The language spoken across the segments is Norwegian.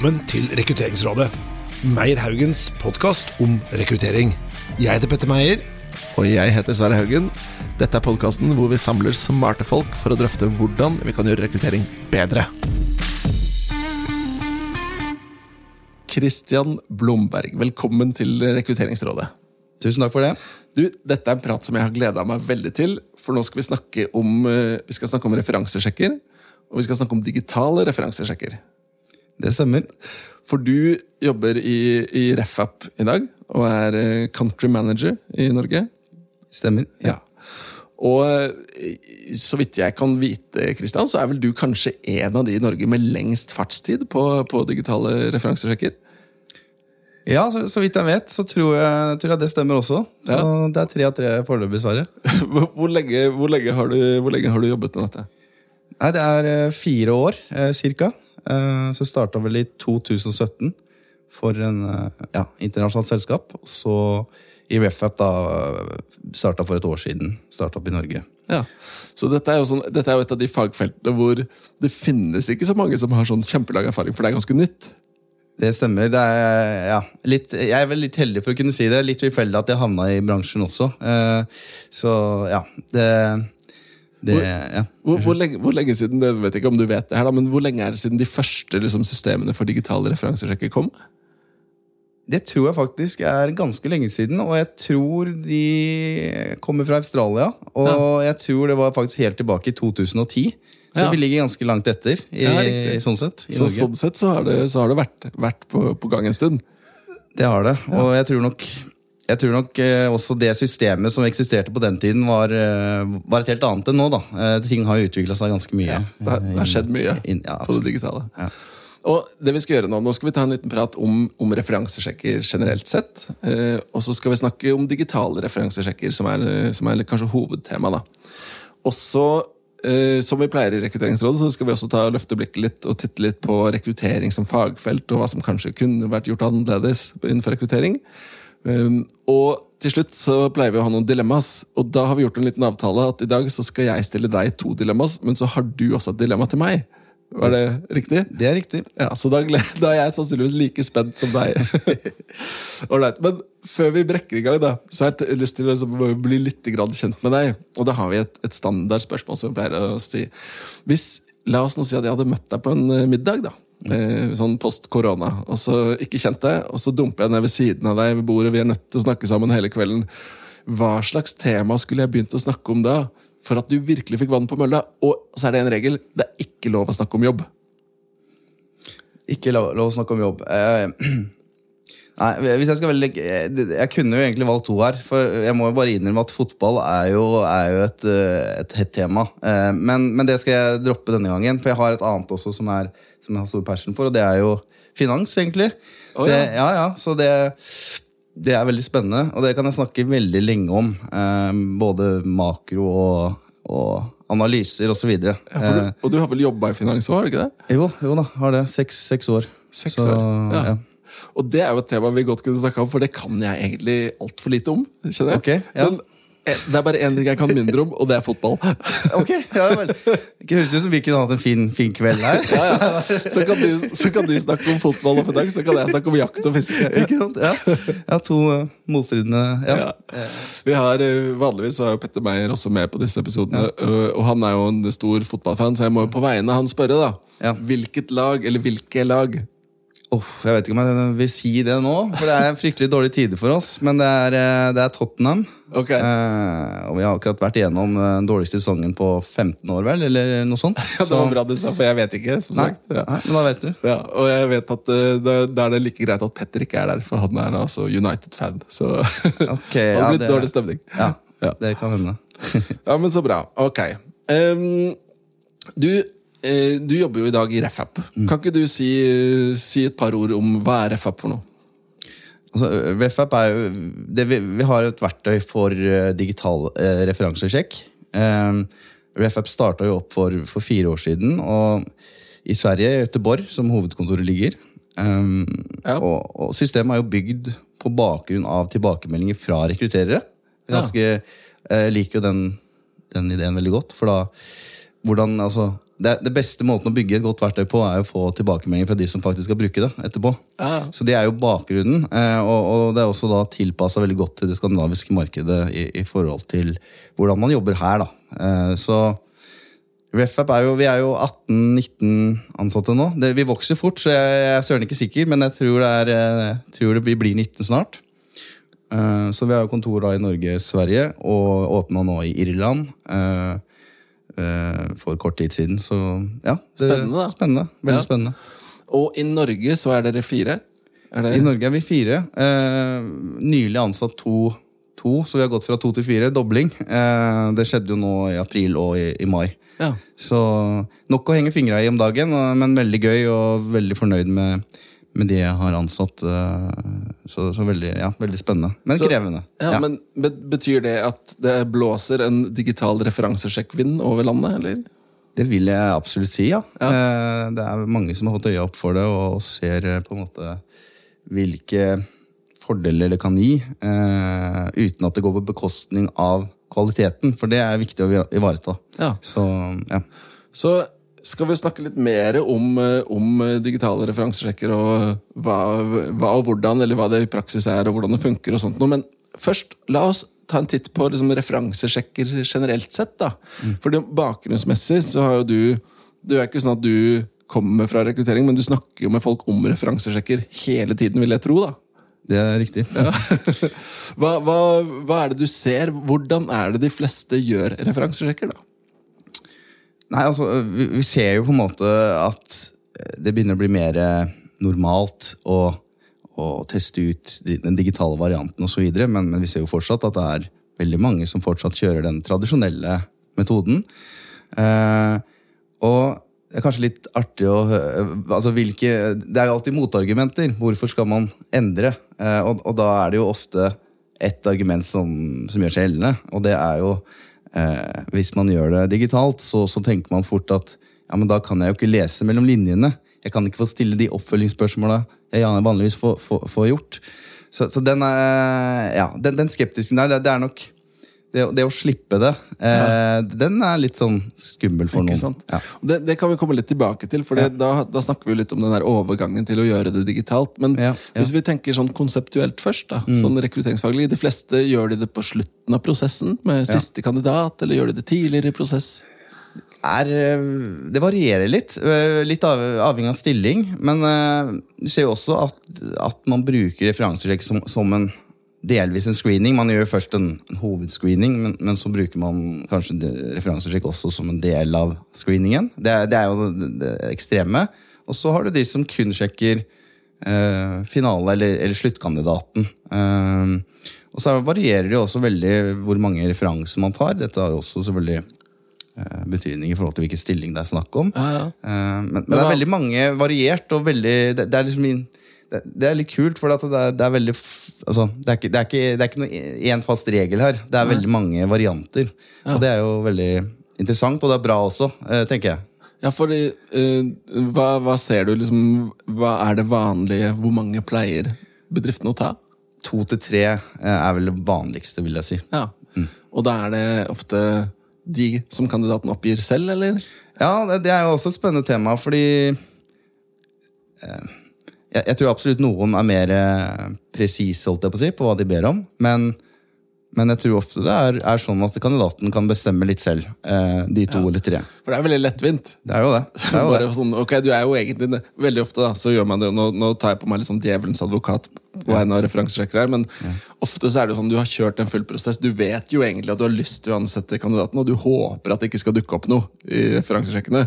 velkommen til Rekrutteringsrådet. Meyer Haugens podkast om rekruttering. Jeg heter Petter Meyer. Og jeg heter Sverre Haugen. Dette er podkasten hvor vi samler smarte folk for å drøfte hvordan vi kan gjøre rekruttering bedre. Christian Blomberg, velkommen til Rekrutteringsrådet. Tusen takk for det. Du, Dette er en prat som jeg har gleda meg veldig til. For nå skal vi snakke om, eh, vi skal snakke om referansesjekker. Og vi skal snakke om digitale referansesjekker. Det stemmer. For du jobber i, i RefApp i dag, og er eh, country manager i Norge. Stemmer. Ja. Og eh, så vidt jeg kan vite, Kristian, så er vel du kanskje en av de i Norge med lengst fartstid på, på digitale referansesjekker? Ja, så, så, vidt jeg vet, så tror jeg, tror jeg det stemmer også. Så Ja. Det er tre av tre foreløpig, Sverre. Hvor, hvor, lenge, hvor, lenge har du, hvor lenge har du jobbet med dette? Nei, det er eh, fire år, eh, cirka. Eh, så starta vel i 2017 for en eh, ja, internasjonalt selskap. Og så i RefApp da starta for et år siden. Starta opp i Norge. Ja, så dette er, sånn, dette er jo et av de fagfeltene hvor det finnes ikke så mange som har sånn kjempelang erfaring, for det er ganske nytt. Det stemmer. Det er, ja, litt, jeg er vel litt heldig for å kunne si det. Litt tilfeldig at jeg havna i bransjen også. Eh, så ja, det, det Hvor- ja. Hvor, hvor, lenge, hvor lenge siden det vet jeg ikke om du vet det her da, men hvor lenge er det siden de første liksom, systemene for digitale referansesjekker kom? Det tror jeg faktisk er ganske lenge siden, og jeg tror de kommer fra Australia. Og jeg tror det var faktisk helt tilbake i 2010. Så Ja. vi ligger ganske langt etter i, Ja, riktig. sånn sett. I Så Norge. sånn sett så har det, så har det vært, vært på, på gang en stund. Det har det. Og jeg tror nok, jeg tror nok eh, også det systemet som eksisterte på den tiden, var, eh, var et helt annet enn nå. da. Eh, ting har jo utvikla seg ganske mye. Det har, det har skjedd mye inn- ja, på det digitale. Ja. Og det vi skal gjøre Nå nå skal vi ta en liten prat om, om referansesjekker generelt sett. Eh, og så skal vi snakke om digitale referansesjekker, som er, som er kanskje hovedtema. da. Og så, eh, som vi pleier i Rekrutteringsrådet, så skal vi også ta og løfte blikket litt og titte litt på rekruttering som fagfelt, og hva som kanskje kunne vært gjort annerledes innenfor rekruttering. Um, og til slutt så pleier vi å ha noen dilemmas, og da har vi gjort en liten avtale at i dag så skal jeg stille deg to dilemmas, men så har du også et dilemma til meg. Var det riktig? Det er riktig. Ja, Så da, da er jeg sannsynligvis like spent som deg. Alright, Men før vi brekker i gang, da, så har jeg lyst til å liksom bli litt kjent med deg. Og da har vi et, et standardspørsmål som vi pleier å si. Hvis, La oss nå si at jeg hadde møtt deg på en eh, middag. da. Eh, Sånn post korona. Og så ikke kjent det, og så dumper jeg ned ved siden av deg ved bordet. Vi er nødt til å snakke sammen hele kvelden. Hva slags tema skulle jeg begynt å snakke om da? For at du virkelig fikk vann på mølla. Og så er det en regel. Det er ikke lov å snakke om jobb. Ikke lov, lov å snakke om jobb. Eh, nei, hvis Jeg skal velge jeg, jeg kunne jo egentlig valgt to her. For jeg må jo bare innrømme at fotball er jo, er jo et, eh, et hett tema. Eh, men, men det skal jeg droppe denne gangen, for jeg har et annet også som, er, som jeg har stor passion for, og det er jo finans, egentlig. Å, det, ja. ja, ja, så det, det er veldig spennende, og det kan jeg snakke veldig lenge om. Eh, både makro og, og analyser osv. Ja, du, og du har vel jobba i finans òg, har du ikke det? Jo, jo da, har det. Seks, seks år. Seks Så, år. Ja. ja. Og det er jo et tema vi godt kunne snakka om, for det kan jeg egentlig altfor lite om. kjenner jeg. Ok, ja. Men eh, det er bare én ting jeg kan mindre om, og det er fotball. Ok, ja vel. Ikke høres ut som vi kunne hatt en fin, fin kveld her. Ja, ja. Så, kan du, så kan du snakke om fotball og dag, så kan jeg snakke om jakt og fiske. Ikke sant? Ja, ja to uh, motstridende ja. Ja. Vi har, eh, Vanligvis er jo Petter Meyer også med på disse episodene, og- han er jo en stor fotballfan, så jeg må jo på vegne av han spørre, da. Ja. Hvilket lag, eller hvilke lag, Åh, jeg vet ikke om jeg vil si det nå, for det er fryktelig dårlige tider for oss. Men det er, eh, det er Tottenham. Okay. Eh, og vi har akkurat vært igjennom den dårligste sesongen på 15 år, vel? Eller noe sånt. Ja, det var bra du sa, for jeg vet ikke. som Nei, sagt. Ja. nei, men da vet du. Ja, og jeg vet at eh, da, er det like greit at Petter ikke er der, for han er altså United-fan. Så okay, det har blitt det- dårlig stemning. Ja, det kan hende. Ja, men så bra. Ok. Um, du, du jobber jo i dag i RefApp. Kan ikke du si, si et par ord om hva er RefApp for noe? Altså, RefApp er jo det vi, vi har et verktøy for eh, digital eh, referansesjekk. Um, RefApp starta jo opp for, for fire år siden, og i Sverige, i Göteborg, som hovedkontoret ligger. Um, Ja. og, og systemet er jo bygd på bakgrunn av tilbakemeldinger fra rekrutterere. Jeg Ja. eh, liker jo den, den ideen veldig godt, for da hvordan, altså, det, det beste måten å bygge et godt verktøy på, er å få tilbakemeldinger fra de som faktisk skal bruke det etterpå. Ah. Så det er jo bakgrunnen, eh, og, og det er også da tilpassa veldig godt til det skandinaviske markedet i, i forhold til hvordan man jobber her. da. Eh, så RefApp er jo, Vi er jo 18-19 ansatte nå. Det, vi vokser fort, så jeg, jeg er søren ikke sikker, men jeg tror det, er, jeg tror det blir 19 snart. Eh, så vi har jo kontor da i Norge, Sverige, og åpna nå i Irland. Eh, eh, for kort tid siden. Så ja. Det, Spennende, da. Spennende. Veldig Ja. spennende. Og i Norge så er dere fire. Er det I Norge er vi fire. Eh, nylig ansatt to, to, så vi har gått fra to til fire. Dobling. Eh, det skjedde jo nå i april og i, i mai. Ja. Så nok å henge fingra i om dagen, men veldig gøy og veldig fornøyd med, med de jeg har ansatt. eh, Så, så veldig, ja, veldig spennende. Men Så- krevende. Ja, Men Betyr det at det blåser en digital referansesjekkvind over landet, eller? Det vil jeg absolutt si, ja. Eh, Det er mange som har fått øya opp for det og ser eh, på en måte hvilke fordeler det kan gi, uten at det går på bekostning av kvaliteten. For det er viktig å ivareta. Ja. Så ja. Så skal vi snakke litt mer om, eh, om eh, digitale referansesjekker og hva, hva og hvordan, eller hva det i praksis er, og hvordan det funker og sånt noe. Men først, la oss ta en titt på liksom, referansesjekker generelt sett. da. For bakgrunnsmessig så har jo du Det er ikke sånn at du kommer fra rekruttering, men du snakker jo med folk om referansesjekker hele tiden, vil jeg tro. da. Det er riktig. Hva, hva, hva er det du ser? Hvordan er det de fleste gjør referansesjekker? da? Nei, altså, vi, vi ser jo på en måte at det begynner å bli mer eh, normalt å, å teste ut den digitale varianten osv., men, men vi ser jo fortsatt at det er veldig mange som fortsatt kjører den tradisjonelle metoden. Eh, og det er kanskje litt artig å hø- altså hvilke, Det er jo alltid motargumenter. Hvorfor skal man endre? Eh, og, og da er det jo ofte ett argument som, som gjør seg gjeldende, og det er jo eh, Hvis man gjør det digitalt, så, så tenker man fort at ja, men da kan jeg jo ikke lese mellom linjene. Jeg kan ikke få stille de oppfølgingsspørsmåla jeg vanligvis får, får, får gjort. Så, så den, er, ja, den, den skeptisken der, det, det er nok det, det å slippe det, eh, den er litt sånn skummel for noen. Ja. Det, det kan vi komme litt tilbake til, for ja. da, da snakker vi litt om den der overgangen til å gjøre det digitalt. Men Ja, ja. hvis vi tenker sånn konseptuelt først, da, sånn rekrutteringsfaglig De fleste gjør de det på slutten av prosessen med siste kandidat, eller gjør de det tidligere i prosess? er, eh, det varierer litt. eh, Litt av, avhengig av stilling. Men det vi ser jo også at, at man bruker referansesjekk som, som en delvis en screening. Man gjør først en, en hovedscreening, men, men så bruker man kanskje referansesjekk også som en del av screeningen. Det, det er jo det, det ekstreme. Og så har du de som kun sjekker eh, finale eller, eller sluttkandidaten. Eh, og så varierer det jo også veldig hvor mange referanser man tar. Dette har også selvfølgelig eh, betydning i forhold til hvilken stilling det er snakk om. Ja, ja. Eh, men, men det er veldig mange variert, og veldig Det, det er liksom min, det, det er litt kult, for det, er, det er veldig altså, det, er ikke, det, er ikke, det er ikke noe én fast regel her. Det er veldig mange varianter. Og det er jo veldig interessant, og det er bra også, eh, tenker jeg. Ja, fordi uh, hva, hva ser du liksom Hva er det vanlige? Hvor mange pleier bedriftene å ta? To til tre eh, er vel det vanligste, vil jeg si. Ja. Og da er det ofte de som kandidaten oppgir selv, eller? Ja, det, er jo også et spennende tema, fordi eh, jeg, jeg tror absolutt noen er mer eh, presise holdt jeg på, å si, på hva de ber om. Men, men jeg tror ofte det er, er sånn at kandidaten kan bestemme litt selv. Eh, de to eller tre. For det er veldig lettvint. Det er jo det. det, er jo det. sånn, ok, du er jo egentlig. Veldig ofte da, så gjør man det, nå, nå tar jeg på meg litt sånn djevelens advokat på vegne av referansesjekker her, men ofte så er det jo sånn, du har kjørt en full prosess, du vet jo egentlig at du har lyst til å ansette kandidaten, og du håper at det ikke skal dukke opp noe i referansesjekkene,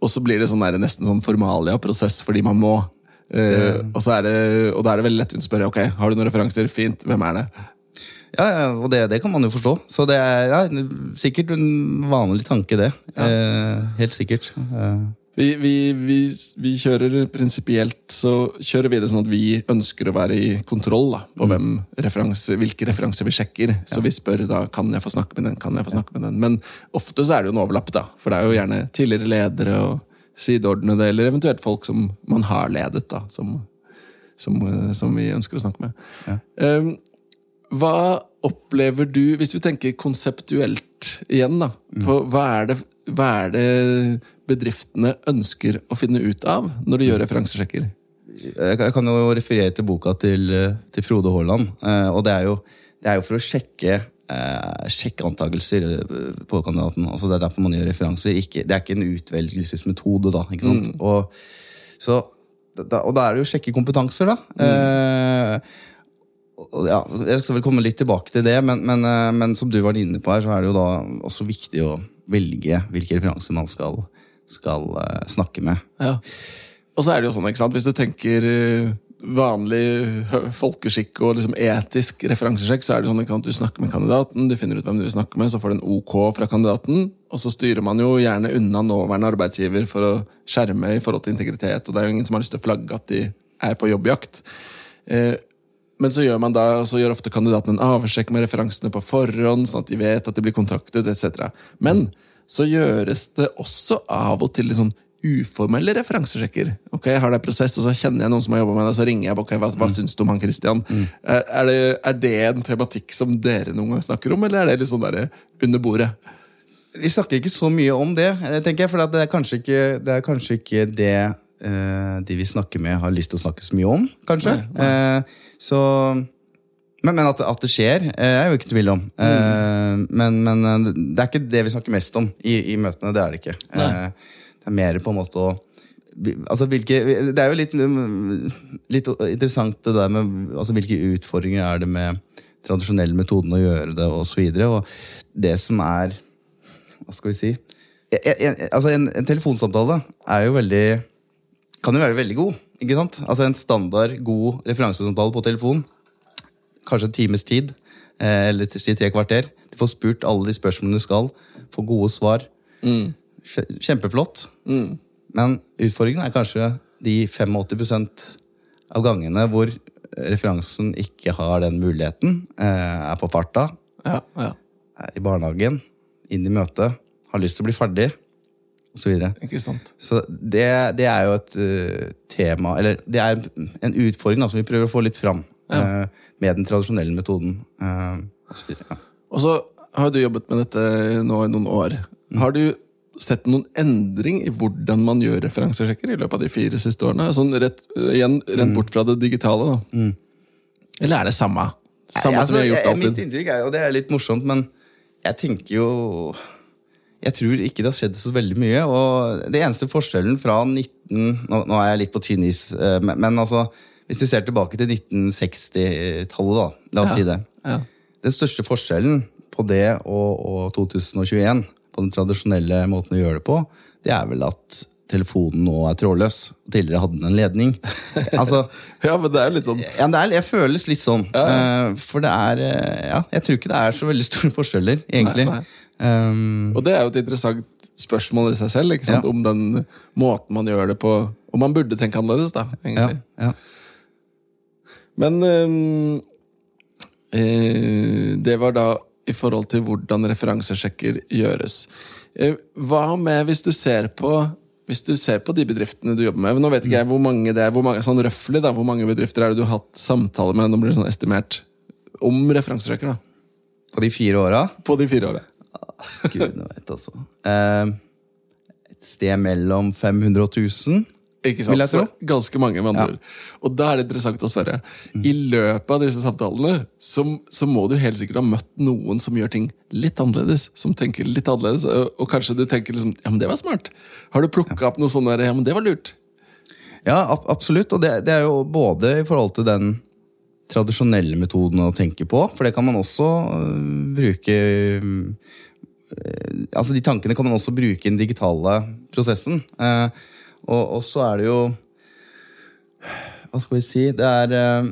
og så blir det sånn der, nesten sånn formalia-prosess fordi man må, Eh, og, så er det, og da er det veldig lett å spørre, ok, har du noen referanser? Fint, hvem er det? Ja, ja, og det, det kan man jo forstå. Så det er ja, sikkert en vanlig tanke, det. Eh, helt sikkert. Uh. Vi, vi, vi, vi kjører prinsipielt så kjører vi det sånn at vi ønsker å være i kontroll da, på hvem referanse, hvilke referanser vi sjekker. Så vi spør da kan jeg få snakke med den, kan jeg få snakke med den. Men ofte så er det jo en overlapp, da. For det er jo gjerne tidligere ledere og sideordnede, eller eventuelt folk som man har ledet, da, som, som, eh, som vi ønsker å snakke med. Um, hva opplever du, hvis vi tenker konseptuelt igjen, da, på hva er, det, hva er det bedriftene ønsker å finne ut av når de gjør referansesjekker? Jeg kan- jo referere til boka til, eh, til Frode Haaland. eh, Og det er jo, det er jo for å sjekke, eh, sjekke antakelser eh, på kandidaten. Altså det er derfor man gjør referanser. Ikke, det er ikke en utvelgelsesmetode, da. Ikke sant? Og, så, da, og da er det jo å sjekke kompetanser, da. Eh, ja, jeg skal vel komme litt tilbake til det, men, men, eh, men som du var inne på her, så er det jo da også viktig å velge hvilke referanser man skal, skal eh, snakke med. Ja. Og så er det jo sånn, ikke sant, hvis du tenker vanlig folkeskikk og liksom etisk referansesjekk, så er det sånn at du snakker med kandidaten, du finner ut hvem du vil snakke med, så får du en OK fra kandidaten, og så styrer man jo gjerne unna nåværende arbeidsgiver for å skjerme i forhold til integritet, og det er jo ingen som har lyst til å flagge at de er på jobbjakt. Eh, men så gjør man da, så gjør ofte kandidaten en avsjekk med referansene på forhånd, sånn at de vet at de blir kontaktet, etc. Men så gjøres det også av og til litt sånn uformelle referansesjekker. Ok, Jeg har det prosess, og så kjenner jeg noen som har jobba med det, så ringer jeg ok, hva, hva syns du om han Christian? Er, er, det, er det en tematikk som dere noen gang snakker om, eller er det litt sånn der under bordet? Vi snakker ikke så mye om det, tenker jeg, for det er kanskje ikke det, er kanskje ikke det eh, de vi snakker med, har lyst til å snakke så mye om, kanskje. Eh, så, men, men at, at det skjer, eh, er jeg jo ikke i tvil om. Eh, men, men eh, det er ikke det vi snakker mest om i, i møtene. Det er det ikke. Eh, det er mer på en måte å Altså, hvilke, det er jo litt, mm, litt interessant det der med altså, hvilke utfordringer er det med tradisjonelle metoden å gjøre det, og så videre. Og det som er Hva skal vi si? En, en, altså en, en telefonsamtale er jo veldig kan jo være veldig god. ikke sant? Altså En standard god referansesamtale på telefon. Kanskje en times tid, eh, eller si tre kvarter. Du får spurt alle de spørsmålene du skal. Får gode svar. Kje- Kjempeflott. Men utfordringen er kanskje de 85% av gangene hvor referansen ikke har den muligheten. eh, Er på farta, Ja, ja, er i barnehagen, inn i møtet, har lyst til å bli ferdig, osv. ikke sant? Så det, det er jo et uh, tema Eller det er en utfordring da, som vi prøver å få litt fram eh, med den tradisjonelle metoden. Uh, og så videre, ja. Og så har du jobbet med dette nå i noen år. Har du sett noen endring i hvordan man gjør referansesjekker i løpet av de fire siste årene? Sånn rett, igjen, rett bort fra det digitale, da. Eller er det samme? Samme Nei, som vi har altså, gjort jeg- Mitt inntrykk er jo, det er litt morsomt, men jeg tenker jo Jeg tror ikke det har skjedd så veldig mye. Og det eneste forskjellen fra 19 Nå, nå er jeg litt på tynn is, eh, men, men altså hvis vi ser tilbake til 1960-tallet, da, la oss Ja, si det. ja. Den største forskjellen på det og, og 2021, på den tradisjonelle måten å gjøre det på, det er vel at telefonen nå er trådløs. Tidligere hadde den en ledning. altså, Ja, men det er jo litt sånn ja, det er, jeg føles litt sånn. Eh, for det er eh, Ja, jeg tror ikke det er så veldig store forskjeller, egentlig. Nei, nei. Um, Og det er jo et interessant spørsmål i seg selv, ikke sant? Ja. om den måten man gjør det på. Om man burde tenke annerledes, da. egentlig. ja. Men um, eh, det var da i forhold til hvordan referansesjekker gjøres. Eh, hva med hvis du ser på hvis du ser på de bedriftene du jobber med Nå vet ikke jeg hvor mange det er, hvor mange, sånn røffelig da, hvor mange bedrifter er det du har hatt samtale med Nå blir det sånn estimert om referansesjekker da, På de fire åra på de fire årene. Gudene vet, altså. Um, et sted mellom 500 og 1000. Ikke sant? Vil jeg tro. ganske mange, med andre Ja. Og da er det interessant å spørre. I løpet av disse samtalene så, så må du helt sikkert ha møtt noen som gjør ting litt annerledes. Som tenker litt annerledes, og, og kanskje du tenker liksom Ja, men det var smart. Har du plukka opp noe sånt der Ja, men det var lurt. Ja, ab absolutt. Og det, det er jo både i forhold til den tradisjonelle metoden å tenke på, for det kan man også øh, bruke øh, Altså De tankene kan man også bruke i den digitale prosessen. Eh, og, og så er det jo Hva skal vi si Det er eh,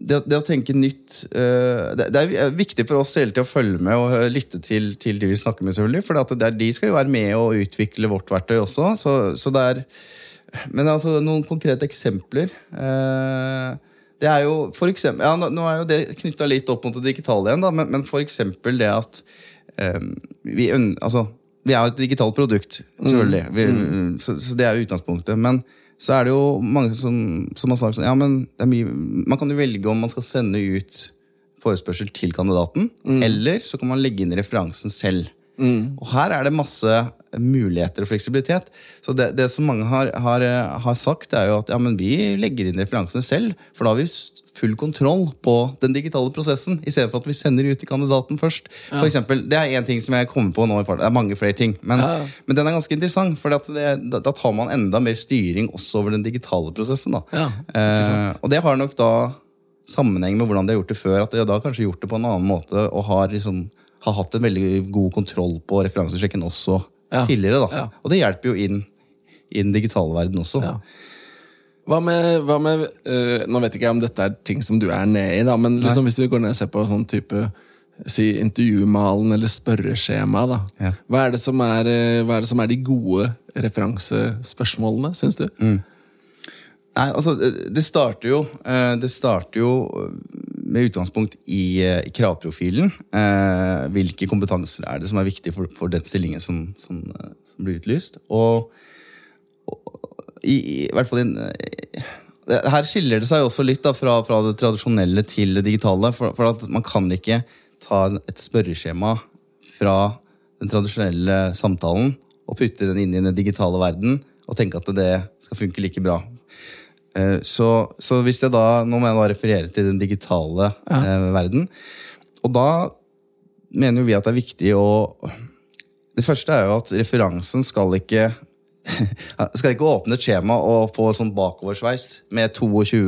det, det å tenke nytt eh, det, det er viktig for oss hele tiden å følge med og lytte til, til de vi snakker med. selvfølgelig, For de skal jo være med og utvikle vårt verktøy også. Så, så det er, Men altså, noen konkrete eksempler eh, Det er jo for eksempel, ja, nå- er jo det knytta litt opp mot det digitale igjen, da, men, men for eksempel det at eh, vi, altså, vi er jo et digitalt produkt, selvfølgelig. Vi, så, så det er jo utgangspunktet. Men så er det jo mange som, som har sagt sånn Ja, men det er mye, man kan jo velge om man skal sende ut forespørsel til kandidaten, eller så kan man legge inn referansen selv. Og her er det masse muligheter og fleksibilitet. Så det, det som mange har, har, har sagt, er jo at ja, men vi legger inn referansene selv, for da har vi full kontroll på den digitale prosessen, i stedet for at vi sender ut til kandidaten først. For eksempel, det er én ting som jeg kommer på nå. Det er mange flere ting. Men, Ja. men den er ganske interessant, for da, da tar man enda mer styring også over den digitale prosessen. Da. Ja, eh, og det har nok da sammenheng med hvordan de har gjort det før. At de da kanskje gjort det på en annen måte og har, liksom, har hatt en veldig god kontroll på referansesjekken også Ja. tidligere. Da. Ja. Og det hjelper jo inn i den digitale verden også. Ja. Hva med, hva med eh, Nå vet ikke jeg om dette er ting som du er nede i, da, men liksom, hvis du går ned og ser på sånn type si intervjumalen eller spørreskjema, da. Ja. Hva, er det som er, eh, hva er det som er de gode referansespørsmålene, syns du? Nei, altså, det starter jo, eh, det starter jo med utgangspunkt i, eh, kravprofilen. Eh, hvilke kompetanser er det som er viktig for, den stillingen som, som, eh, som blir utlyst? Og, og i, i, hvert fall i en, det- Her skiller det seg også litt da, fra, fra det tradisjonelle til det digitale. For, for at man kan ikke ta et spørreskjema fra den tradisjonelle samtalen og putte den inn i den digitale verden og tenke at det skal funke like bra. Eh, Så, så hvis jeg da, Nå må jeg da referere til den digitale eh, verden. Og da mener jo vi at det er viktig å Det første er jo at referansen skal ikke skal ikke åpne et skjema og få sånn bakoversveis med 22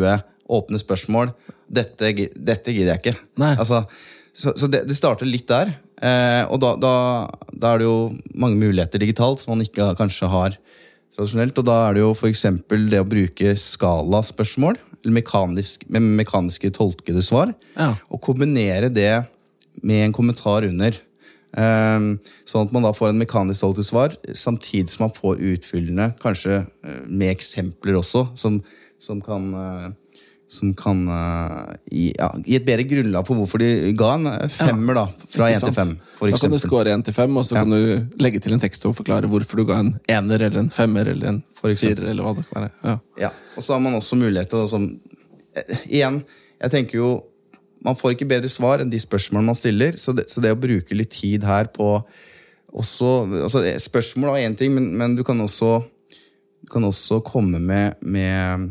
åpne spørsmål. Dette, dette gidder jeg ikke. Altså, så så det, det starter litt der. Eh, og da, da, da er det jo mange muligheter digitalt som man ikke kanskje har tradisjonelt. Og da er det jo f.eks. det å bruke skalaspørsmål, eller mekanisk, med mekaniske tolkede svar, Ja. og kombinere det med en kommentar under. Um, sånn at man da får en mekanisk tolket svar, samtidig som man får utfyllende, kanskje eh, med eksempler også, som, som kan eh, som kan uh, gi, ja, gi et bedre grunnlag for hvorfor de ga en femmer, femmer, da. Fra én 1 til fem. 5, Da kan du score 1 til 5, og så Ja. kan du legge til en tekst og forklare hvorfor du ga en ener eller en femmer eller en firer. eller hva det kan være. Ja. Ja, og så har man også mulighet til å sånn, eh, Igjen, jeg tenker jo Man får ikke bedre svar enn de spørsmålene man stiller. Så det, så det å bruke litt tid her på også, altså eh, Spørsmål er én ting, men, men du kan også, du kan også komme med, med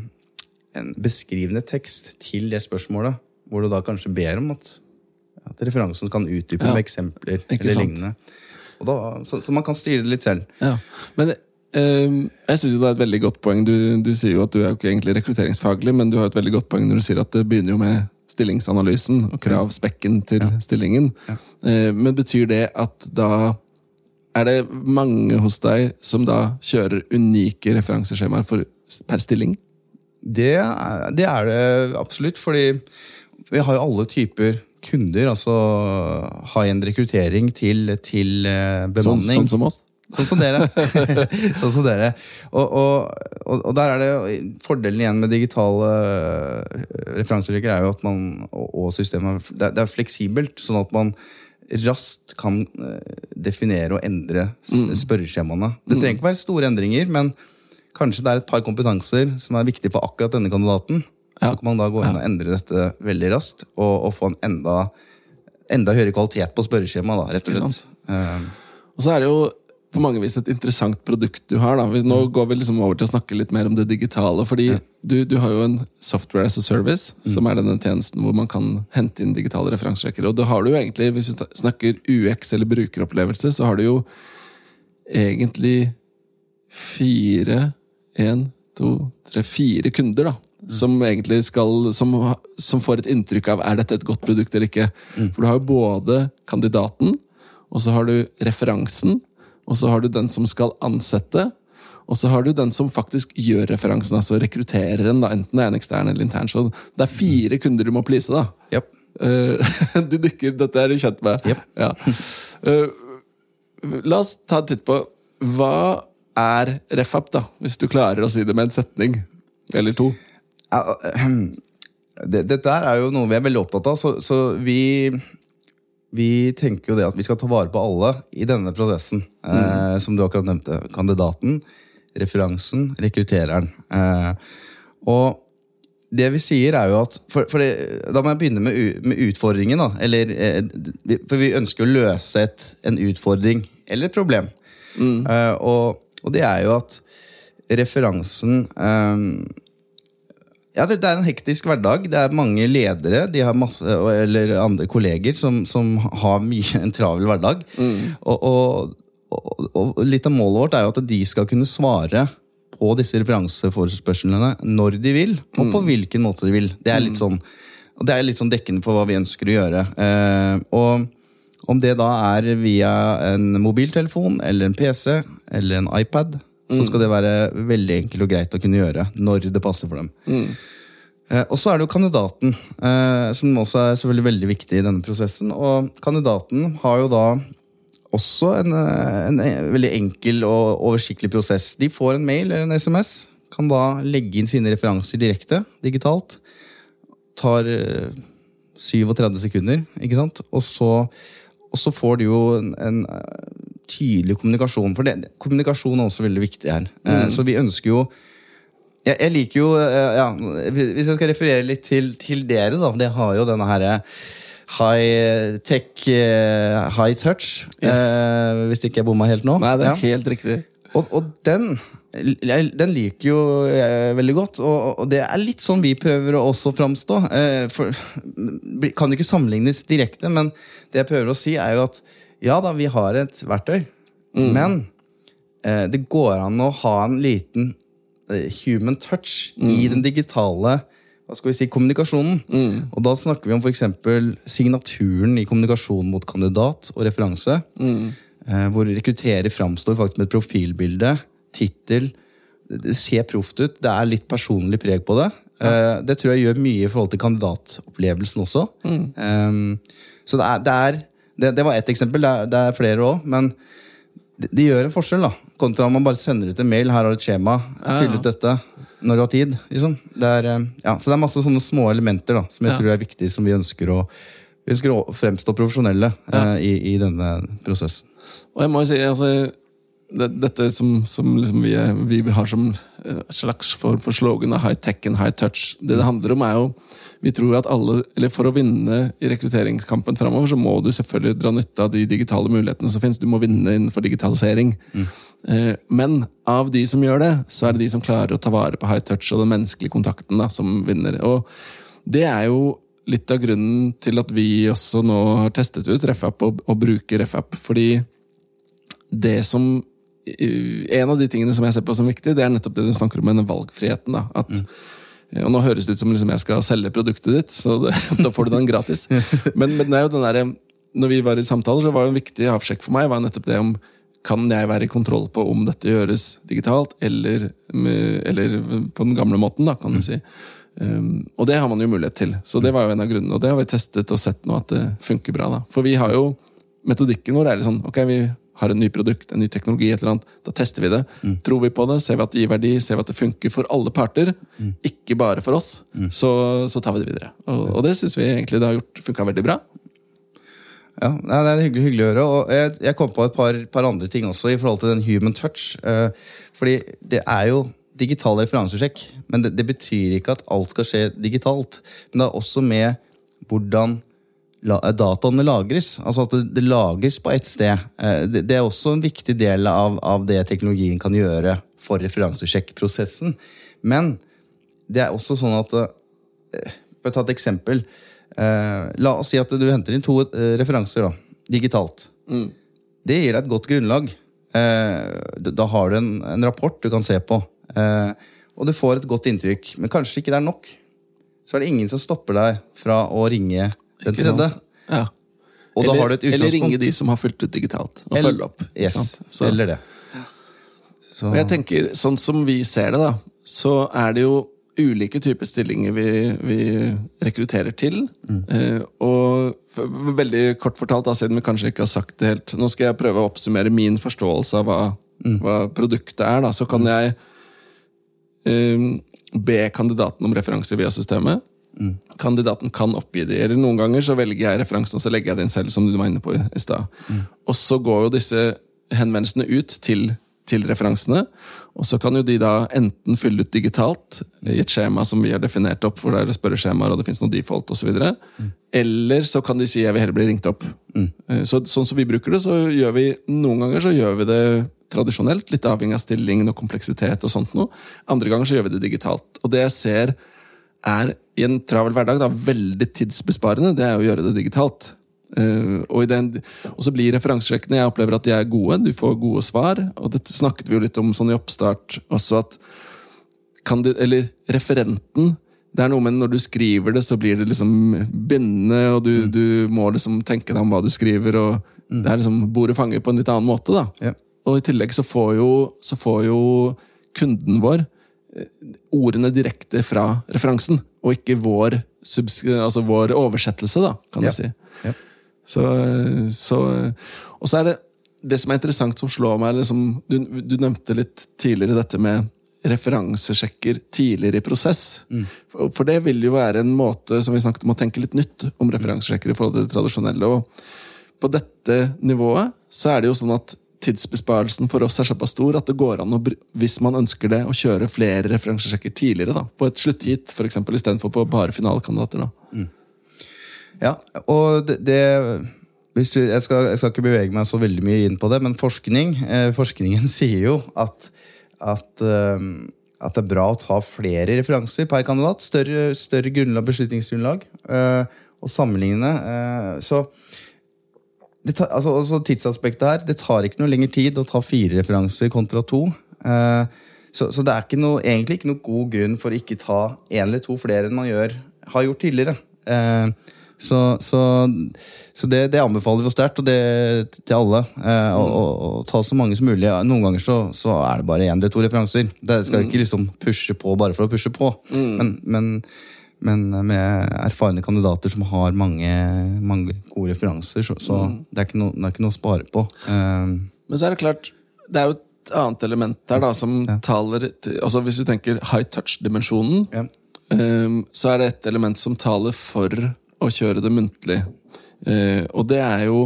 en beskrivende tekst til det spørsmålet. Hvor du da kanskje ber om at, at referansen kan utdype Ja, med eksempler. eller sant. lignende. Og da, så, så man kan styre det litt selv. Ja, men Uh, jeg synes jo det er et veldig godt poeng. Du, du sier jo at du er jo ikke egentlig rekrutteringsfaglig, men du har et veldig godt poeng når du sier at det begynner jo med stillingsanalysen og kravspekken til stillingen. Eh, men betyr det at da er det mange hos deg som da kjører unike referanseskjemaer per stilling? Det det er det absolutt, fordi vi har jo alle typer kunder. Altså high-end rekruttering til, til bemanning. Sånn, sånn som oss? Sånn som dere. sånn som dere. Og, og, og, der er det Fordelen igjen med digitale eh, referanserykker er jo at man, og, systemet det er, fleksibelt, sånn at man raskt kan eh, definere og endre s- spørreskjemaene. Det trenger ikke være store endringer, men kanskje det er et par kompetanser som er viktige for akkurat denne kandidaten. Ja. Så kan man da gå inn og endre dette veldig raskt, og, og få en enda, enda høyere kvalitet på spørreskjemaet, da, rett og slett. Og så er det jo på mange vis et interessant produkt du har. da. Nå går vi liksom over til å snakke litt mer om det digitale. fordi du, du har jo en software as a service, som er denne tjenesten hvor man kan hente inn digitale referansesjekker. Og da har du jo egentlig, hvis vi snakker UX eller brukeropplevelse, så har du jo egentlig fire En, to, tre, fire kunder, da. Som egentlig skal som, som får et inntrykk av er dette et godt produkt eller ikke. For du har jo både kandidaten, og så har du referansen, og så har du den som skal ansette, og så har du den som faktisk gjør referansen, altså rekruttereren, da, enten det er en ekstern eller intern. Så det er fire kunder du må please, da. Yep. Eh, du dykker, dette er du kjent med. Yep. Ja. Eh, la oss ta en titt på hva er refap, da? Hvis du klarer å si det med en setning eller to. Dette det, er jo noe vi er veldig opptatt av, så, så vi, vi tenker jo det at vi skal ta vare på alle i denne prosessen. Eh, som du akkurat nevnte. Kandidaten, referansen, rekruttereren. Eh, og det vi sier, er jo at For, for det, da må jeg begynne med, med utfordringen. da, eller, eh, For vi ønsker å løse et, en utfordring eller et problem. Eh, og, og det er jo at referansen um, ja, det, det er en hektisk hverdag. Det er mange ledere de har masse, eller andre kolleger som, som har mye en travel hverdag. Og, og, og, og litt av målet vårt er jo at de skal kunne svare på disse referanseforespørslene når de vil, og på hvilken måte de vil. Det er litt sånn, det er litt sånn dekkende for hva vi ønsker å gjøre. Eh, og om det da er via en mobiltelefon eller en PC eller en iPad, så skal det være veldig enkelt og greit å kunne gjøre når det passer for dem. Eh, Og så er det jo kandidaten, eh, som også er selvfølgelig veldig viktig i denne prosessen. Og kandidaten har jo da også en, eh, en veldig enkel og oversiktlig prosess. De får en mail eller en SMS, kan da legge inn sine referanser direkte, digitalt. Tar eh, 37 sekunder, ikke sant? Og så, og så får du jo en, en eh, tydelig kommunikasjon. For det, kommunikasjon er også veldig viktig her. Eh, Så vi ønsker jo jeg, jeg liker jo eh, ja, Hvis jeg skal referere litt til, til dere, da. Det har jo denne herre high tech, high touch. Yes. Eh, hvis ikke jeg bomma helt nå. Nei, det er Ja. helt riktig. Og, og den den liker jo jeg veldig godt, og, det er litt sånn vi prøver å også framstå. Eh, for, kan ikke sammenlignes direkte, men det jeg prøver å si, er jo at ja da, vi har et verktøy, men eh, det går an å ha en liten eh, human touch i den digitale hva skal vi si, kommunikasjonen. Og da snakker vi om f.eks. signaturen i kommunikasjonen mot kandidat og referanse. Eh, hvor rekrutterer framstår faktisk med et profilbilde, tittel. Det ser proft ut. Det er litt personlig preg på det. Ja. det tror jeg gjør mye i forhold til kandidatopplevelsen også. Eh, så det er, det, er det, det var ett eksempel. Det er, det er flere òg. Men det, gjør en forskjell, da. Kontra om man bare sender ut en mail. Her har du et skjema. Fyll ut dette når du har tid. Liksom. Det er, eh, ja, så det er masse sånne små elementer da, som jeg Ja. tror er viktige, som vi ønsker å vi ønsker å fremstå profesjonelle eh, i, i denne prosessen. Og jeg må jo si, altså Dette som, som liksom vi, vi har som eh, slags form for slogan av high tech and high touch, det det handler om, er jo vi tror at alle, eller For å vinne i rekrutteringskampen framover, så må du selvfølgelig dra nytte av de digitale mulighetene som finnes. Du må vinne innenfor digitalisering. Mm. Men av de som gjør det, så er det de som klarer å ta vare på high touch og den menneskelige kontakten, da, som vinner. Og det er jo litt av grunnen til at vi også nå har testet ut RefApp og, og bruker RefApp. Fordi det som En av de tingene som jeg ser på som viktig, det er nettopp det du snakker om med den valgfriheten. da, at Og nå høres det ut som liksom jeg skal selge produktet ditt, så det, da får du den gratis. Men, men det er jo den der, når vi var i samtaler, så var jo en viktig avsjekk for meg var nettopp det om kan jeg være i kontroll på om dette gjøres digitalt, eller, eller på den gamle måten, da, kan du si. Um, og det har man jo mulighet til. Så det var jo en av grunnene. Og det har vi testet og sett nå at det funker bra. da. For vi har jo Metodikken vår er litt sånn ok, vi har en ny produkt, en ny teknologi, et eller annet. Da tester vi det. Tror vi på det, ser vi at det gir verdi, ser vi at det funker for alle parter, ikke bare for oss, så, så tar vi det videre. Og, og det syns vi egentlig det har gjort funka veldig bra. Ja, Det er hyggelig, hyggelig å høre. Og jeg, jeg kom på et par, par andre ting også i forhold til den human touch. Eh, fordi det er jo digital referansesjekk, men det, det betyr ikke at alt skal skje digitalt. Men det er også med hvordan dataene lagres. Altså at det, lagres på ett sted. Eh, det, er også en viktig del av, av det teknologien kan gjøre for referansesjekkprosessen. Men det er også sånn at eh, For å ta et eksempel. Eh, la oss si at du henter inn to referanser da, digitalt. Det gir deg et godt grunnlag. Da har du en, en rapport du kan se på. Og du får et godt inntrykk. Men kanskje ikke det er nok. Så er det ingen som stopper deg fra å ringe den Ikke sant? Ja. Eller, har du et eller ringe de som har fulgt ut digitalt, og Eller- følge opp. Yes. Eller det. Så, Og jeg tenker, sånn som vi ser det, da, så er det jo ulike typer stillinger vi, vi rekrutterer til. Eh, og veldig kort fortalt, da, siden vi kanskje ikke har sagt det helt Nå skal jeg prøve å oppsummere min forståelse av hva, hva produktet er. Da. Så kan jeg eh, be kandidaten om referanser via systemet. Kandidaten kan oppgi de, eller noen ganger så velger jeg referansen og så legger jeg den selv, som du var inne på i sted. Mm. Og så går jo disse henvendelsene ut til, til referansene. Og så kan jo de da enten fylle ut digitalt i et skjema som vi har definert opp, hvor det er spørreskjemaer og det finnes noe default osv. Mm. Eller så kan de si jeg vil heller bli ringt opp. Mm. Så, sånn som vi bruker det, så gjør vi noen ganger så gjør vi det tradisjonelt, litt avhengig av stillingen og kompleksitet. og sånt noe. Andre ganger så gjør vi det digitalt. Og det jeg ser er i en travel hverdag da, veldig tidsbesparende, det er å gjøre det digitalt. Uh, og, den, og, så blir referansesjekkene Jeg opplever at de er gode, du får gode svar. Og dette snakket vi jo litt om sånn i oppstart også, at det, Eller referenten det er noe med Når du skriver det, så blir det liksom bindende, og du, mm. du må liksom tenke deg om hva du skriver. og mm. Det er liksom bordet fanger på en litt annen måte. da. Ja. Og i tillegg så får jo, så får jo kunden vår ordene direkte fra referansen, og ikke vår, altså vår oversettelse, da, kan ja. du si. Ja. Så, så, og så er det det som er interessant, som slår meg liksom, du, du, nevnte litt tidligere dette med referansesjekker tidligere i prosess. Mm. For, for, det vil jo være en måte som vi snakket om å tenke litt nytt om referansesjekker i forhold til det tradisjonelle. Og på dette nivået så er det jo sånn at tidsbesparelsen for oss er såpass stor at det går an å, hvis man ønsker det, å kjøre flere referansesjekker tidligere. da, På et sluttgitt, f.eks. istedenfor på bare finalekandidater. da. Mm. Ja, og det, det du, jeg, skal, jeg, skal, ikke bevege meg så veldig mye inn på det, men forskning, eh, forskningen sier jo at, at, eh, at, det er bra å ta flere referanser per kandidat. Større, større grunnlag, beslutningsgrunnlag. Eh, og sammenligne. Eh, så tar, altså, altså tidsaspektet her, det tar ikke noe lengre tid å ta fire referanser kontra to. Eh, så, så, det er ikke noe, egentlig ikke noe god grunn for å ikke ta én eller to flere enn man gjør, har gjort tidligere. Eh, så, så, så det, det, anbefaler vi sterkt, og det til alle. Eh, å, å, ta så mange som mulig. Noen ganger så, så er det bare én eller to referanser. Det skal mm. ikke liksom pushe på bare for å pushe på. Mm. Men, men, men, med erfarne kandidater som har mange, mange gode referanser, så, så mm. det, er no, det, er ikke noe å spare på. Um, men så er det klart, det er jo et annet element der da, som ja. taler altså Hvis du tenker high touch-dimensjonen, ja. um, så er det et element som taler for å kjøre det muntlig. Uh, og det er jo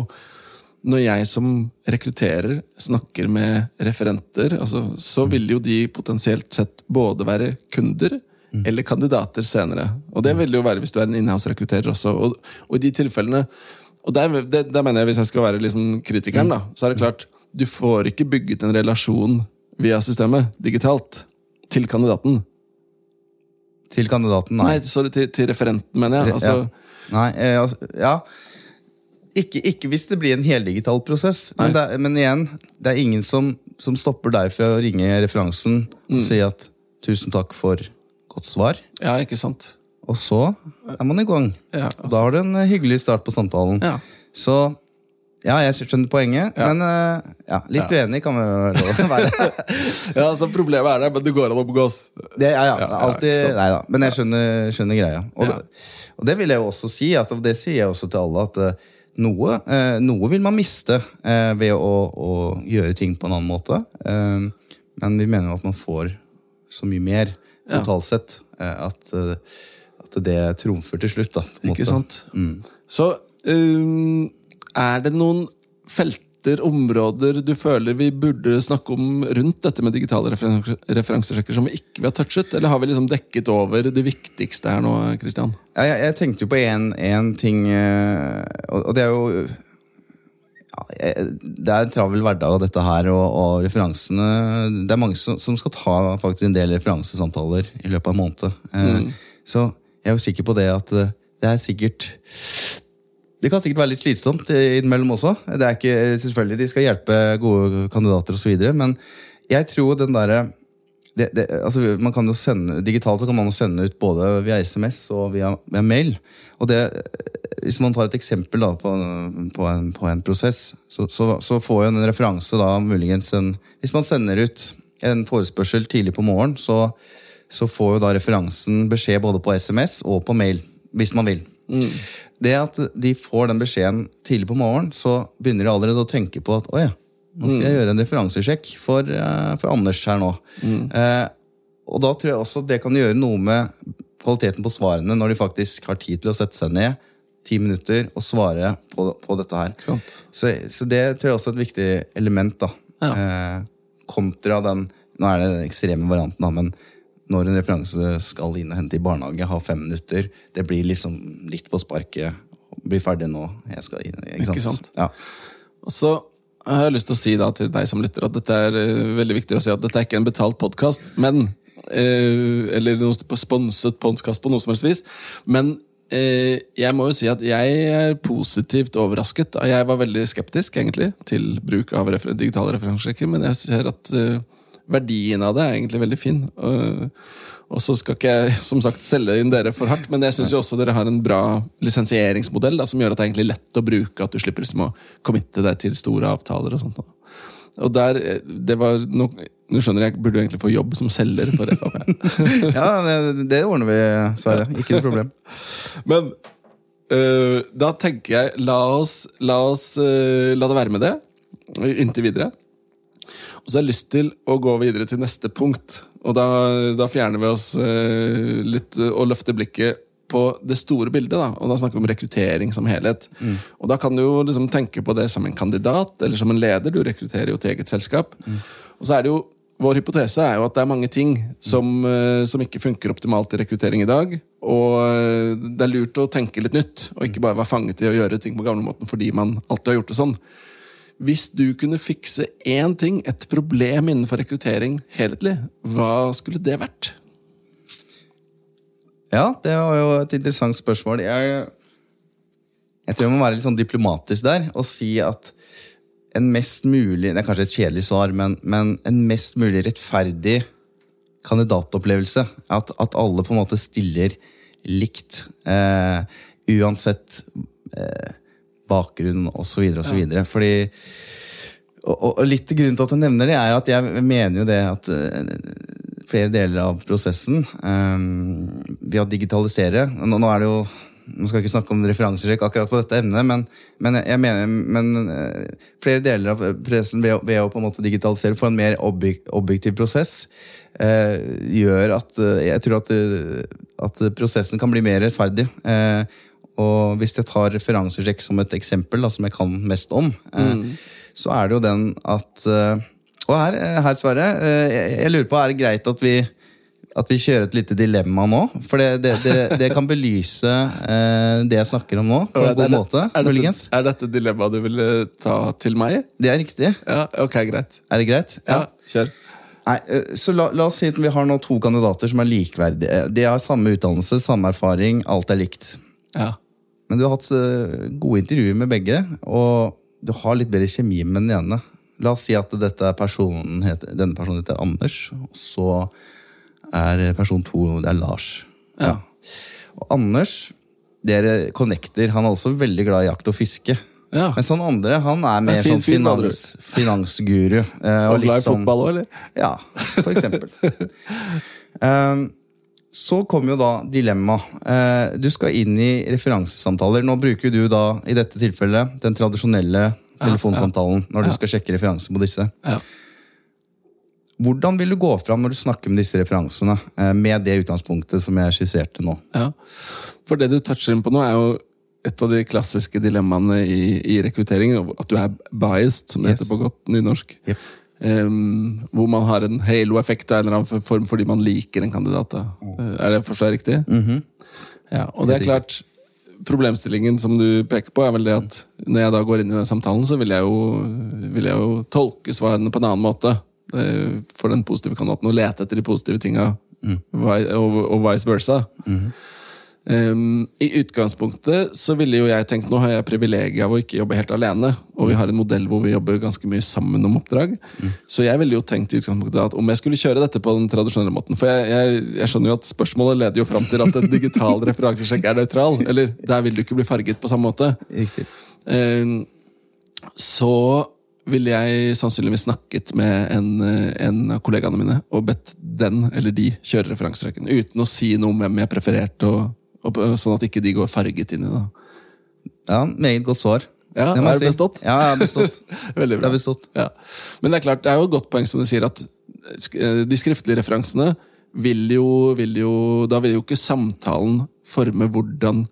når jeg som rekrutterer snakker med referenter, altså, så vil jo de potensielt sett både være kunder. Eller kandidater senere. Og det vil det jo være hvis du er en inhouse-rekrutterer også. Og, og, i de tilfellene Og der, det, der, mener jeg, hvis jeg skal være liksom kritikeren, da, så er det klart Du får ikke bygget en relasjon via systemet digitalt til kandidaten. Til kandidaten, nei. nei sorry, til, til referenten, mener jeg. Altså, ja. Nei, eh, altså, ja ikke, ikke, hvis det blir en heldigital prosess. Men, det, men, igjen, det er ingen som, som, stopper deg fra å ringe referansen og mm. si at 'tusen takk for godt svar'. Ja, ikke sant? Og så er man i gang. Ja, altså. Da har du en hyggelig start på samtalen. Ja. Så ja, jeg skjønner poenget, ja. men uh, ja, litt ja. uenig kan vi jo være. ja, så Problemet er der, men det går an å omgås. Det, ja, ja, alltid, nei da, Men jeg skjønner, skjønner greia. Og, det, og, det, vil jeg jo også si, at, det sier jeg også til alle, at uh, noe, noe, vil man miste ved å, å, gjøre ting på en annen måte. men vi mener jo at man får så mye mer totalt sett at, at det trumfer til slutt. da. Ikke sant? Mm. Så um er det noen felter, områder, du føler vi burde snakke om rundt dette med digitale referansesjekker som vi ikke vil ha touchet? Eller har vi liksom dekket over det viktigste her nå, Christian? Ja, jeg, jeg, tenkte jo på én ting, eh, og det er jo det er en travel hverdag, dette her, og, og, referansene Det er mange som, som, skal ta faktisk en del referansesamtaler i løpet av en måned. Eh, mm. Så jeg er jo sikker på det at eh, det er sikkert det kan sikkert være litt slitsomt innimellom også. Det er ikke, selvfølgelig De skal hjelpe gode kandidater osv. Men jeg tror den derre altså man kan jo sende, Digitalt så kan man jo sende ut både via SMS og via, via mail. Og det, Hvis man tar et eksempel da, på, på, en, på en, prosess, så, så, så, får jo en referanse da muligens en Hvis man sender ut en forespørsel tidlig på morgen, så, så får jo da referansen beskjed både på SMS og på mail. Hvis man vil. Mm. Det at de får den beskjeden tidlig på morgenen, så begynner de allerede å tenke på at å ja, nå skal jeg mm. gjøre en referansesjekk for, uh, for Anders her nå. Mm. Uh, og da tror jeg også det kan gjøre noe med kvaliteten på svarene når de faktisk har tid til å sette seg ned ti minutter og svare på, på dette her. Så, så, det tror jeg også er et viktig element da, ja. uh, kontra den Nå er det den ekstreme varianten, da, men når en referanse skal inn og hente i barnehage, ha fem minutter, det blir liksom litt på sparket. Bli ferdig nå. Jeg skal inn. Ikke sant? Ikke sant? Ja. Og så har lyst til å si da til deg som lytter at dette er eh, veldig viktig å si at dette er ikke en betalt podkast, men eh, Eller noe sponset podkast på noe som helst vis. Men eh, jeg må jo si at jeg er positivt overrasket. Jeg var veldig skeptisk egentlig til bruk av refer digitale referansesjekker, men jeg ser at eh, verdien av det er egentlig veldig fin. Og, så skal ikke jeg som sagt selge inn dere for hardt, men jeg syns også dere har en bra lisensieringsmodell da, som gjør at det er egentlig lett å bruke, at du slipper liksom å committe deg til store avtaler og sånt. Og der, det var no, Nå skjønner jeg, jeg burde du egentlig få jobb som selger for FAP. ja, det, det ordner vi, Sverre. Ikke noe problem. Men øh, da tenker jeg La oss, la, oss øh, la det være med det inntil videre. Og så har jeg lyst til å gå videre til neste punkt. Og da, da fjerner vi oss eh, litt øh, og løfter blikket på det store bildet. da, Og da snakker vi om rekruttering som helhet. Og da kan du jo liksom tenke på det som en kandidat eller som en leder. Du rekrutterer jo til eget selskap. Og så er det jo vår hypotese er jo at det er mange ting som, eh, som ikke funker optimalt i rekruttering i dag. Og eh, det er lurt å tenke litt nytt, og ikke bare være fanget i å gjøre ting på gamlemåten fordi man alltid har gjort det sånn. Hvis du kunne fikse én ting, et problem innenfor rekruttering helhetlig, hva skulle det vært? Ja, det var jo et interessant spørsmål. Jeg, jeg tror jeg må være litt sånn diplomatisk der og si at en mest mulig Det er kanskje et kjedelig svar, men, men en mest mulig rettferdig kandidatopplevelse. At, at alle på en måte stiller likt. Eh, uansett eh, bakgrunn osv. osv. Fordi og, og, litt grunnen til at jeg nevner det, er at jeg mener jo det at eh, flere deler av prosessen um, ved å digitalisere nå, nå er det jo nå skal jeg ikke snakke om referansesjekk akkurat på dette emnet, men, men jeg mener men, uh, flere deler av prosessen ved, ved å på en måte digitalisere for en mer objek, objektiv prosess uh, gjør at uh, jeg tror at, at prosessen kan bli mer rettferdig. Eh, og hvis jeg tar referansesjekk som et eksempel, da, som jeg kan mest om, mm. så er det jo den at eh, Og her, eh, her Sverre, eh, jeg, jeg lurer på, er det greit at vi at vi kjører et lite dilemma nå? For det, det, det, det kan belyse eh, det jeg snakker om nå, på en god måte. Er dette, er dette dilemmaet du ville ta til meg? Det er riktig. Ja, ok, greit. Er det greit? Ja, kjør. Nei, eh, så la, la oss si at vi har nå to kandidater som er likeverdige. De har samme utdannelse, samme erfaring, alt er likt. Ja. Men du har hatt eh, gode intervjuer med begge, og du har litt bedre kjemi med den ene. La oss si at dette er personen heter, denne personen heter Anders, og så er person to det er Lars. Ja. Og Anders, dere connecter. Han er også veldig glad i jakt og fiske. Ja. Mens han andre han er mer fin sånn finans, finansguru. eh, Og glad i sånn- fotball òg, eller? ja, for eksempel. Ehm, så kommer jo da dilemmaet. Eh, du skal inn i referansesamtaler. Nå bruker du da i dette tilfellet den tradisjonelle telefonsamtalen når du skal sjekke referanser på disse. Hvordan vil du gå fram når du snakker med disse referansene eh, med det utgangspunktet som jeg skisserte nå? Ja. For det du toucher inn på nå, er jo et av de klassiske dilemmaene i, i rekruttering. At du er biased, som det Yes. heter på godt nynorsk. Jep. Em, hvor man har en halo-effekt av en eller annen form fordi man liker en kandidat. Da. Eh, Er det forstår jeg riktig? ja, og det er klart Problemstillingen som du peker på, er vel det at når jeg da går inn i den samtalen, så vil jeg jo, vil jeg jo tolke svarene på en annen måte. eh, For den positive kandidaten, og lete etter de positive tinga, mm. og, og vice versa. Um, I utgangspunktet så ville jo jeg tenkt nå har jeg privilegiet av å ikke jobbe helt alene. Og vi har en modell hvor vi jobber ganske mye sammen om oppdrag. Så jeg ville jo tenkt i utgangspunktet at om jeg skulle kjøre dette på den tradisjonelle måten For jeg, jeg, jeg skjønner jo at spørsmålet leder jo fram til at en digital referansesjekk er nøytral. Eller der vil du ikke bli farget på samme måte. Riktig. Um, så ville jeg sannsynligvis snakket med en, en av kollegaene mine og bedt den eller de kjøre referanserekken. Uten å si noe om hvem jeg prefererte, og, sånn at ikke de går farget inn i det. Ja, Meget godt svar. Ja, Det har er det bestått? Ja, jeg har bestått. Veldig Det bra. har bestått. Ja. Men det er klart, det er jo et godt poeng som du sier, at eh, de skriftlige referansene vil jo, vil jo Da vil jo ikke samtalen forme hvordan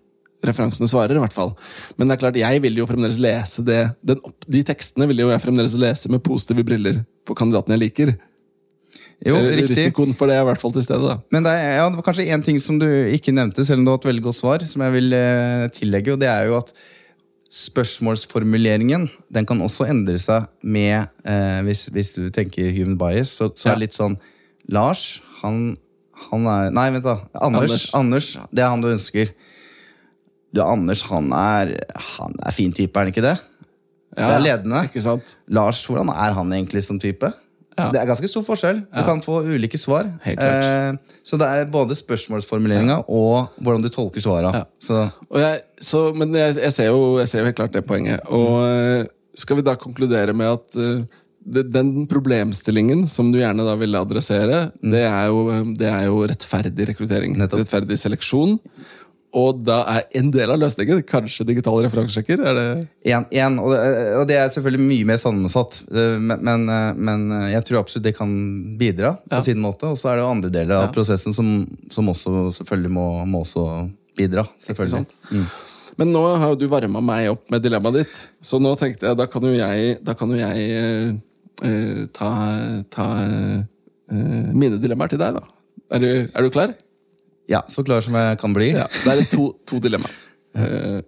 referansene svarer, i hvert fall. Men det er klart, jeg vil jo fremdeles lese det den, De tekstene vil jo jeg fremdeles lese med positive briller på kandidaten jeg liker. Jo, Eh, riktig. Risikoen for det er i hvert fall til stede. da. Men det, er, ja, det var kanskje én ting som du ikke nevnte, selv om du har et veldig godt svar, som jeg vil eh, tillegge, og det er jo at spørsmålsformuleringen den kan også endre seg med eh, hvis, hvis du tenker human bias, så, så er det litt sånn Lars, han, han er Nei, vent, da. Anders, Anders. Det er han du ønsker. Du, Anders, han er, han er fin type, er han ikke det? Ja, Det er ledende. Ikke sant? Lars, hvordan er han egentlig som type? Ja. Det er ganske stor forskjell. Du Ja. kan få ulike svar. Helt klart. Eh, så det er både spørsmålsformuleringa og hvordan du tolker svara. Ja. Så så, men jeg, jeg, ser jo, jeg ser jo helt klart det poenget. Og eh, skal vi da konkludere med at eh, det, den problemstillingen som du gjerne da ville adressere, det, er jo, eh, det er jo rettferdig rekruttering. Nettopp. Rettferdig seleksjon. Og da er en del av løsningen kanskje digitale referansesjekker? Er det En, og, det- og det er selvfølgelig mye mer sammensatt. eh, Men, men, eh, men jeg tror absolutt det kan bidra på Ja. sin måte. Og så er det andre deler av Ja. prosessen som, som også selvfølgelig må, må også bidra. Selvfølgelig. sant? Men nå har jo du varma meg opp med dilemmaet ditt, så nå tenkte jeg da kan jo jeg, kan jo jeg eh, eh, ta, ta uh, mine dilemmaer til deg, da. Er du, er du klar? Ja, så klar som jeg kan bli. Ja, Det er to, to dilemmas. Eh,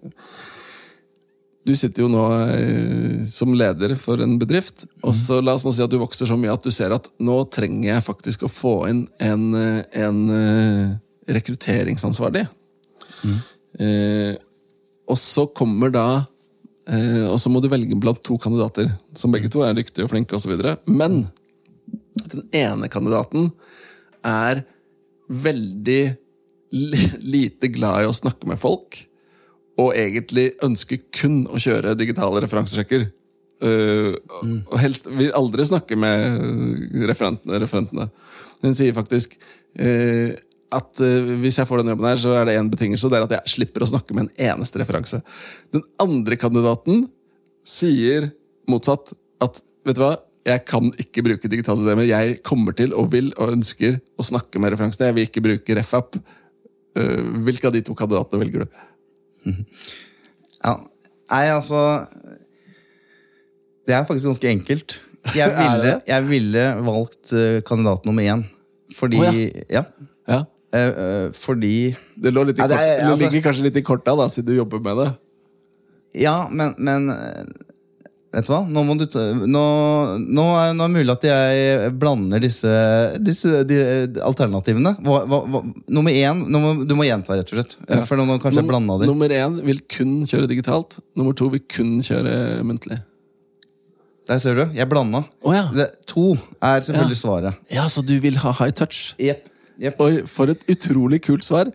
Du sitter jo nå eh, som leder for en bedrift. og så La oss nå si at du vokser så mye at du ser at nå trenger jeg faktisk å få inn en, eh, en rekrutteringsansvarlig. Mm. og så kommer da Og så må du velge blant to kandidater, som begge to er dyktige og flinke osv. Men den ene kandidaten er veldig lite glad i å snakke med folk, og egentlig ønsker kun å kjøre digitale referansesjekker. Uh, Og helst vil aldri snakke med referentene. referentene. Hun sier faktisk uh, at uh, hvis jeg får denne jobben her, så er det én betingelse, det er at jeg slipper å snakke med en eneste referanse. Den andre kandidaten sier motsatt. At vet du hva, jeg kan ikke bruke digitale systemer. Jeg kommer til og vil og ønsker å snakke med referansene. Jeg vil ikke bruke RefApp. Uh, hvilke av de to kandidatene velger du? Ja. Nei, altså Det er faktisk ganske enkelt. Jeg ville, jeg ville valgt eh, kandidat nummer én. Fordi oh, ja. Ja, ja. eh, fordi Det, lå litt i kort, det altså- ligger kanskje litt i korta, da, siden du jobber med det. Ja, men, men eh, Vet du hva? Nå, du ta, nå, nå, er, nå er det mulig at jeg blander disse, disse de, alternativene. Hva, hva, hva, nummer én må, Du må gjenta, rett og slett. Ja. For nå kanskje jeg blanda de. Nummer én vil kun kjøre digitalt. Nummer to vil kun kjøre muntlig. Der ser du. Jeg blanda. Oh, ja. Det, to er selvfølgelig Ja. svaret. ja, så du vil ha high touch? Yep. Yep. Oi, for et utrolig kult svar.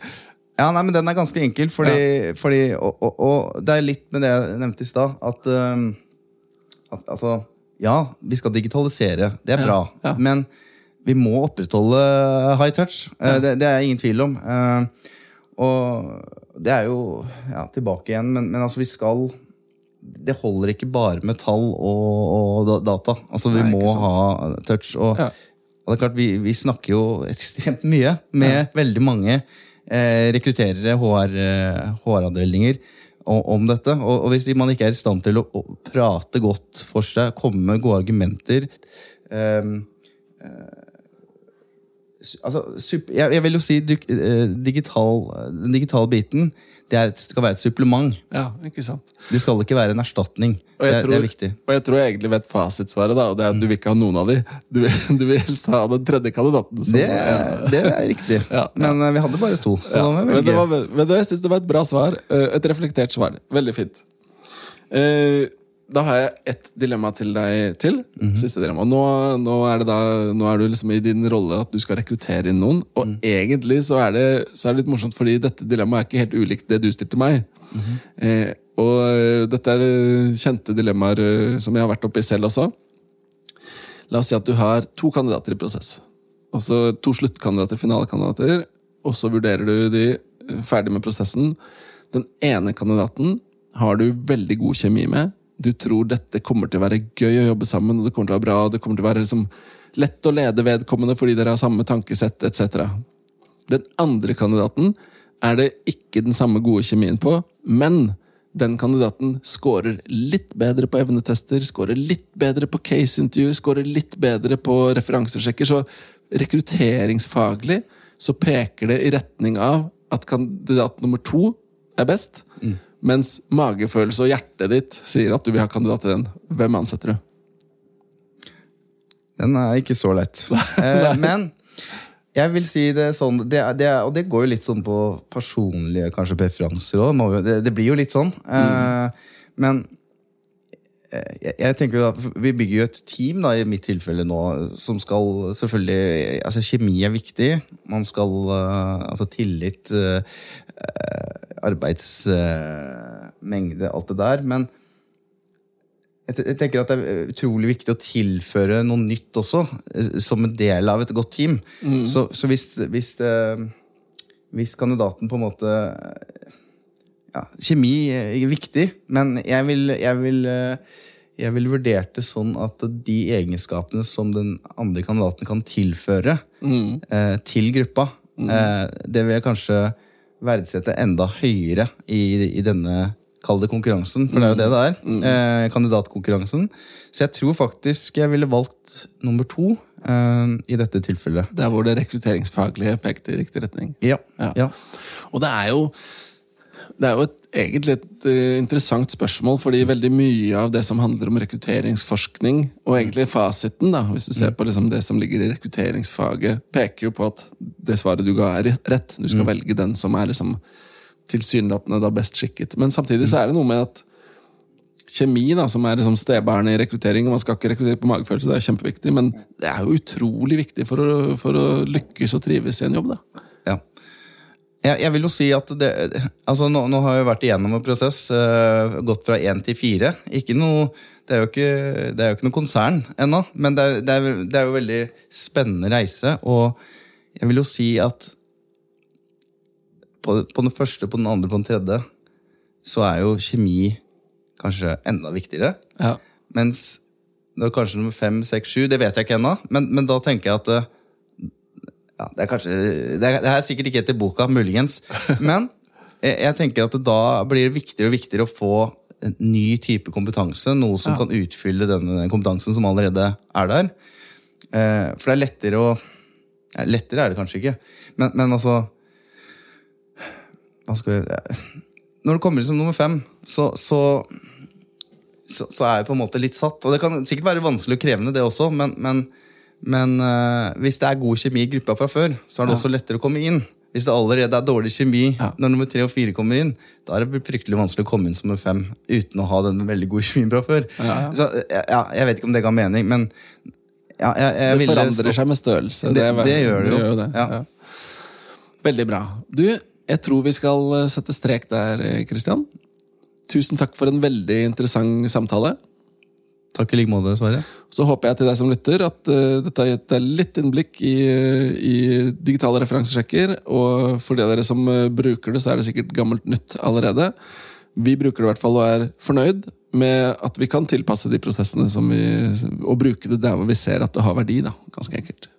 Ja, nei, men Den er ganske enkel, fordi, fordi og, og, og det er litt med det jeg nevnte i stad. At altså Ja, vi skal digitalisere. Det er bra. ja. Men vi må opprettholde high touch. Ja. Det, det er ingen tvil om. Eh, Og det er jo ja, tilbake igjen, men, men altså, vi skal Det holder ikke bare med tall og, og data. Altså, vi Nei, må ha touch. Og, Ja. og det er klart, vi, vi snakker jo ekstremt mye med veldig mange eh, rekrutterere, HR-avdelinger. O- om dette. Og, hvis man ikke er i stand til å, prate godt for seg, komme med gode argumenter eh, s- altså, super, jeg, jeg vil jo si eh, digital, den digitale biten det er, skal være et supplement. Ja, ikke sant? Det skal ikke være en erstatning. Og Det, jeg, er- tror, det er viktig. og jeg tror jeg egentlig vet fasitsvaret, da, og det er at du vil ikke ha noen av de. Du vil, du vil helst ha den tredje kandidaten. som- Det, er- det er riktig. Ja, ja. Men eh, vi hadde bare to, så Ja, da må vi men det var, men det, jeg synes det var et bra svar. eh, Et reflektert svar. Veldig fint. Eh, Da har jeg ett dilemma til deg til. Mhm. Siste dilemma. Nå, nå, er det da, nå er du liksom i din rolle at du skal rekruttere inn noen. Og mm. egentlig så er, det, så er det litt morsomt, fordi dette dilemmaet er ikke helt ulikt det du stilte meg. Mhm. eh, og eh, dette er eh, kjente dilemmaer eh, som jeg har vært oppi selv også. La oss si at du har to kandidater i prosess. Også to sluttkandidater, finalekandidater. Og så vurderer du de ferdig med prosessen. Den ene kandidaten har du veldig god kjemi med. Du tror dette kommer til å være gøy å jobbe sammen, og det kommer til å være bra, og det kommer til å være liksom lett å lede vedkommende fordi dere har samme tankesett etc. Den andre kandidaten er det ikke den samme gode kjemien på, Men den kandidaten scorer litt bedre på evnetester, scorer litt bedre på case-intervju, scorer litt bedre på referansesjekker. Så rekrutteringsfaglig så peker det i retning av at kandidat nummer to er best. Mens magefølelse og hjertet ditt sier at du vil ha kandidat til den. Hvem ansetter du? Den er ikke så lett. Eh, men jeg vil si det sånn, det, det, og det går jo litt sånn på personlige kanskje preferanser òg. Det, det blir jo litt sånn. Eh, men eh, jeg, jeg tenker jo at Vi bygger jo et team da, i mitt tilfelle nå som skal selvfølgelig altså Kjemi er viktig. Man skal Altså tillit, uh, arbeidsmengde, alt det der. Men jeg, tenker at det er utrolig viktig å tilføre noe nytt også, eh, som en del av et godt team. Så, så hvis, hvis, hvis kandidaten på en måte ja, Kjemi er viktig, men jeg vil, jeg vil eh, jeg ville vurdert det sånn at de egenskapene som den andre kandidaten kan tilføre eh, til gruppa, eh, det vil jeg kanskje verdsette enda høyere i, i denne Kall det konkurransen, for det er jo det det er. Eh, kandidatkonkurransen. Så jeg tror faktisk jeg ville valgt nummer to eh, i dette tilfellet. Der hvor det rekrutteringsfaglige pekte i riktig retning. Ja. Ja. ja. Og det er jo, det er jo et, egentlig et uh, interessant spørsmål, fordi veldig mye av det som handler om rekrutteringsforskning, og egentlig fasiten, da, hvis du ser på liksom det som ligger i rekrutteringsfaget, peker jo på at det svaret du ga, er rett. Du skal velge den som er liksom tilsynelatende best skikket. Men samtidig så er det noe med at kjemi, da, som er liksom i rekruttering Man skal ikke rekruttere på magefølelse, det er kjempeviktig, men det er jo utrolig viktig for å, for å lykkes og trives i en jobb. da. Jeg, jeg vil jo si at det, altså nå, nå har jeg vært igjennom en prosess, Uh, gått fra én til fire. Ikke noe, det, er jo ikke, det er jo ikke noe konsern ennå, men det er, det, er, det er jo veldig spennende reise. Og jeg vil jo si at på, på den første, på den andre, på den tredje, så er jo kjemi kanskje enda viktigere. Ja. Mens det er kanskje nummer fem, seks, sju, det vet jeg ikke ennå, men, men da tenker jeg at eh, ja, det er kanskje Det er, det er sikkert ikke etter boka, muligens. Men jeg, jeg tenker at da blir det viktigere og viktigere å få en ny type kompetanse. Noe som Ja. kan utfylle denne kompetansen som allerede er der. Eh, for det er lettere å ja, Lettere er det kanskje ikke, men, men altså hva skal vi Når det kommer som nummer fem, så, så, så, så er jeg på en måte litt satt. Og det kan sikkert være vanskelig og krevende, det også, men, men, men uh, hvis det er god kjemi i gruppa fra før, så er det også lettere å komme inn. Hvis det allerede er dårlig kjemi Ja. når nummer tre og fire kommer inn, da er det fryktelig vanskelig å komme inn som nummer fem uten å ha den veldig gode kjemien fra før. Ja, ja. Så ja, jeg vet ikke om det ga mening, men ja, jeg, jeg Det forandrer seg med størrelse. Det- det, det gjør det jo. det. Ja. Ja. Veldig bra. Du, jeg tror vi skal eh, sette strek der, eh, Christian. Tusen takk for en veldig interessant samtale. Takk i like måte, Sverre. Så håper jeg til deg som lytter at uh, dette har gitt deg litt innblikk i, eh, i digitale referansesjekker. Og for de av dere som eh, bruker det, så er det sikkert gammelt nytt allerede. Vi bruker det i hvert fall og er fornøyd med at vi kan tilpasse de prosessene vi, og bruke det der hvor vi ser at det har verdi. da, ganske enkelt.